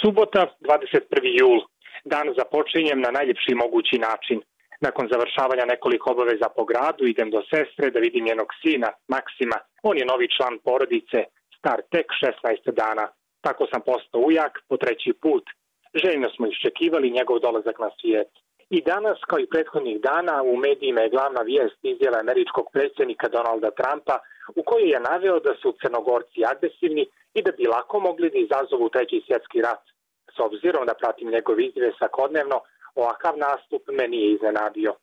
Subota, 21. jul. Dan započinjem na najljepši mogući način. Nakon završavanja nekoliko obaveza po gradu idem do sestre da vidim njenog sina, Maksima. On je novi član porodice, star tek 16 dana. Tako sam postao ujak po treći put. Željno smo iščekivali njegov dolazak na svijet. I danas, kao i prethodnih dana, u medijima je glavna vijest izjava američkog predsjednika Donalda Trumpa u kojoj je naveo da su crnogorci agresivni i da bi lako mogli da izazovu treći svjetski rat. S obzirom da pratim njegov izjave svakodnevno, ovakav nastup me nije iznenadio.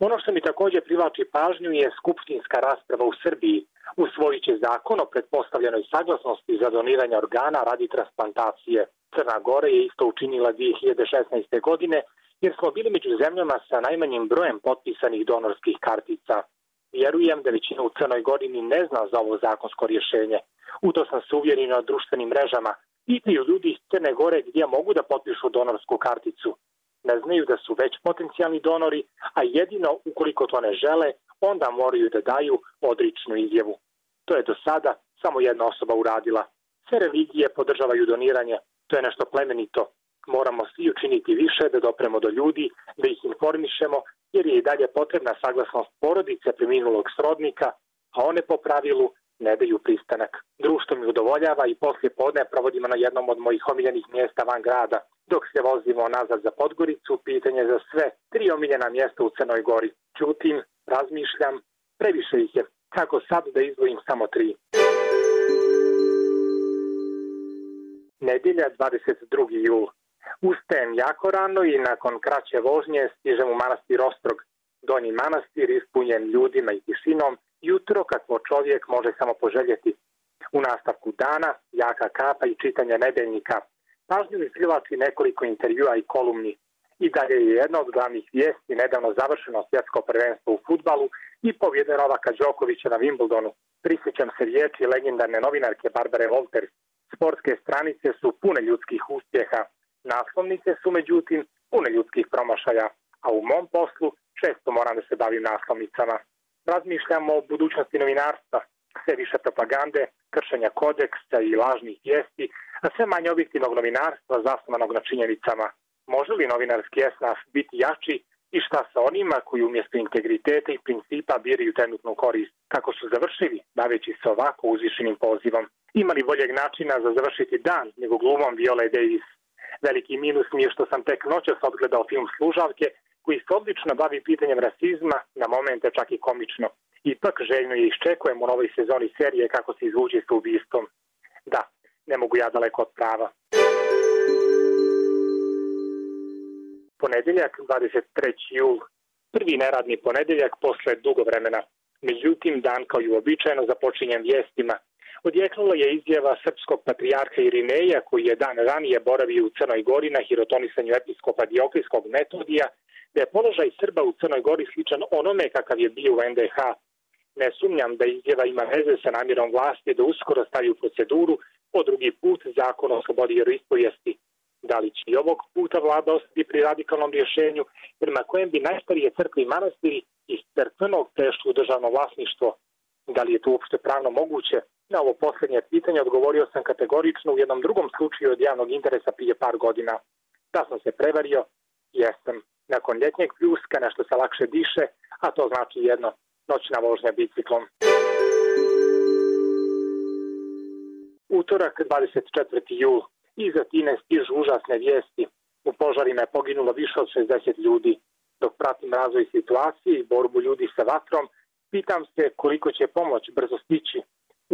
Ono što mi također privlači pažnju je skupštinska rasprava u Srbiji. Usvojit će zakon o pretpostavljenoj saglasnosti za doniranje organa radi transplantacije. Crna Gora je isto učinila 2016. godine jer smo bili među zemljama sa najmanjim brojem potpisanih donorskih kartica. Vjerujem da većina u Crnoj Gori ni ne zna za ovo zakonsko rješenje. U to sam se uvjerio na društvenim mrežama. Pitaju ljudi iz Crne Gore gdje mogu da potpišu donorsku karticu. Ne znaju da su već potencijalni donori, a jedino ukoliko to ne žele, onda moraju da daju odričnu izjavu. To je do sada samo jedna osoba uradila. Sve religije podržavaju doniranje, to je nešto plemenito. Moramo svi učiniti više da dopremo do ljudi, da ih informišemo, jer je i dalje potrebna saglasnost porodice preminulog srodnika, a one po pravilu ne daju pristanak. Društvo mi udovoljava i poslije podne provodimo na jednom od mojih omiljenih mjesta van grada. Dok se vozimo nazad za Podgoricu, pitanje za sve, tri omiljena mjesta u Crnoj Gori. Čutim, razmišljam, previše ih je. Kako sad da izdvojim samo tri? Nedjelja 22. jul. Ustajem jako rano i nakon kraće vožnje stižem u manastir Ostrog. Donji manastir ispunjen ljudima i tišinom, jutro kakvo čovjek može samo poželjeti. U nastavku dana, jaka kapa i čitanje nedeljnika. Pažnju mi privlači nekoliko intervjua i kolumni. I dalje je jedna od glavnih vijesti nedavno završeno svjetsko prvenstvo u futbalu i pobjede Novaka Đokovića na Wimbledonu. Prisjećam se riječi legendarne novinarke Barbare Wolters. Sportske stranice su pune ljudskih uspjeha. Naslovnice su međutim pune ljudskih promašaja, a u mom poslu često moram da se bavim naslovnicama. Razmišljam o budućnosti novinarstva, sve više propagande, kršenja kodeksa i lažnih vijesti, a sve manje objektivnog novinarstva zasnovanog na činjenicama. Može li novinarski esnaf biti jači i šta sa onima koji umjesto integriteta i principa biraju trenutnu korist? Kako su završili, baveći se ovako uzvišenim pozivom? Ima li boljeg načina za završiti dan nego glumom Viole Davis? Veliki minus mi je što sam tek noćas odgledao film Služavke, koji se odlično bavi pitanjem rasizma, na momente čak i komično. Ipak željno je iščekujem u novoj sezoni serije kako se izvuđe s ubistvom. Da, ne mogu ja daleko od prava. Ponedjeljak, 23. jul. Prvi neradni ponedjeljak posle dugo vremena. Međutim, dan kao i uobičajeno započinjem vijestima. Odjeknula je izjava srpskog patrijarha Irineja, koji je dan ranije boravio u Crnoj Gori na hirotonisanju episkopa Dioklijskog metodija, da je položaj Srba u Crnoj Gori sličan onome kakav je bio u NDH. Ne sumnjam da izjava ima veze sa namjerom vlasti da uskoro stavi u proceduru po drugi put zakon o slobodi vjeroispovijesti. Da li će i ovog puta vlada ostati pri radikalnom rješenju prema kojem bi najstarije crkve i manastiri iz crkvenog prešli u državno vlasništvo? Da li je to uopšte pravno moguće? Na ovo posljednje pitanje odgovorio sam kategorično u jednom drugom slučaju od javnog interesa prije par godina. Da sam se prevario, jesam. Nakon ljetnjeg pljuska nešto se lakše diše, a to znači jedno, noćna vožnja biciklom. Utorak, 24. jul. Iza Tine stižu užasne vijesti. U požarima je poginulo više od 60 ljudi. Dok pratim razvoj situacije i borbu ljudi sa vatrom, pitam se koliko će pomoć brzo stići.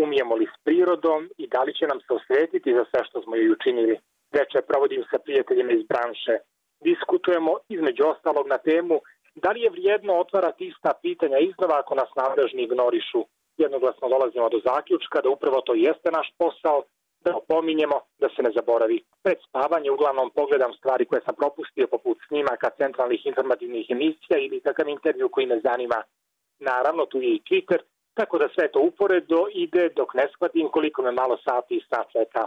Umijemo li s prirodom i da li će nam se osvetiti za sve što smo joj učinili. Veče provodim sa prijateljima iz branše. Diskutujemo između ostalog na temu da li je vrijedno otvarati ista pitanja iznova ako nas nadležni ignorišu. Jednoglasno dolazimo do zaključka da upravo to jeste naš posao, da opominjemo da se ne zaboravi. Pred spavanje uglavnom pogledam stvari koje sam propustio poput snimaka centralnih informativnih emisija ili takav intervju koji me zanima. Naravno, tu je i Twitter, tako da sve to uporedo ide dok ne shvatim koliko me malo sati i sat čeka.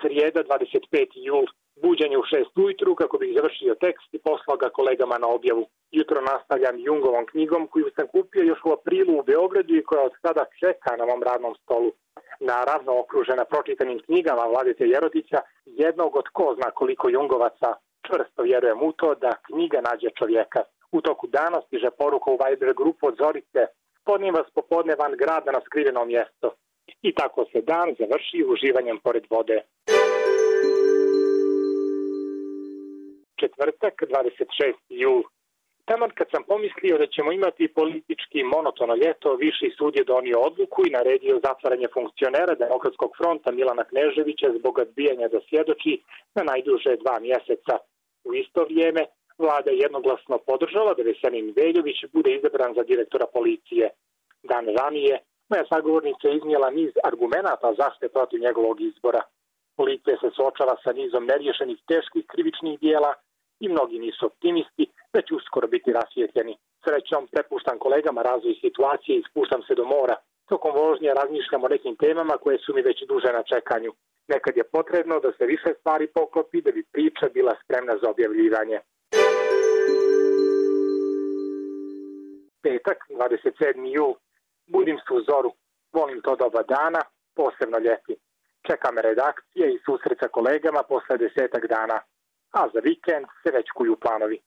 Srijeda, 25. jul, buđenje u šest ujutru kako bih završio tekst i poslao ga kolegama na objavu. Jutro nastavljam Jungovom knjigom koju sam kupio još u aprilu u Beogradu i koja od sada čeka na mom radnom stolu. Naravno, okružena pročitanim knjigama Vladete Jerotića, jednog od ko zna koliko jungovaca čvrsto vjerujem u to da knjiga nađe čovjeka. U toku dana stiže poruka u Viber grupu od Zorice, podnijem vas popodne van grada na skriveno mjesto. I tako se dan završi uživanjem pored vode. Četvrtak, 26. jul. Taman kad sam pomislio da ćemo imati politički monotono ljeto, Viši sud je donio odluku i naredio zatvaranje funkcionera Demokratskog fronta Milana Kneževića zbog odbijanja da svjedoči na najduže dva mjeseca. U isto vrijeme, vlada je jednoglasno podržala da Veselin Veljović bude izabran za direktora policije. Dan ranije, moja sagovornica je iznijela niz argumenata zašto je protiv njegovog izbora. Policija se suočava sa nizom neriješenih teških krivičnih dijela i mnogi nisu optimisti će uskoro biti rasvjetljeni. Srećom, prepuštam kolegama razvoj situacije i spuštam se do mora. Tokom vožnje razmišljam o nekim temama koje su mi već duže na čekanju. Nekad je potrebno da se više stvari poklopi da bi priča bila spremna za objavljivanje. Petak, 27. jul. Budim se u zoru. Volim to doba dana, posebno ljeti. Čekam redakcije i susret kolegama posle desetak dana. A za vikend se već kuju planovi.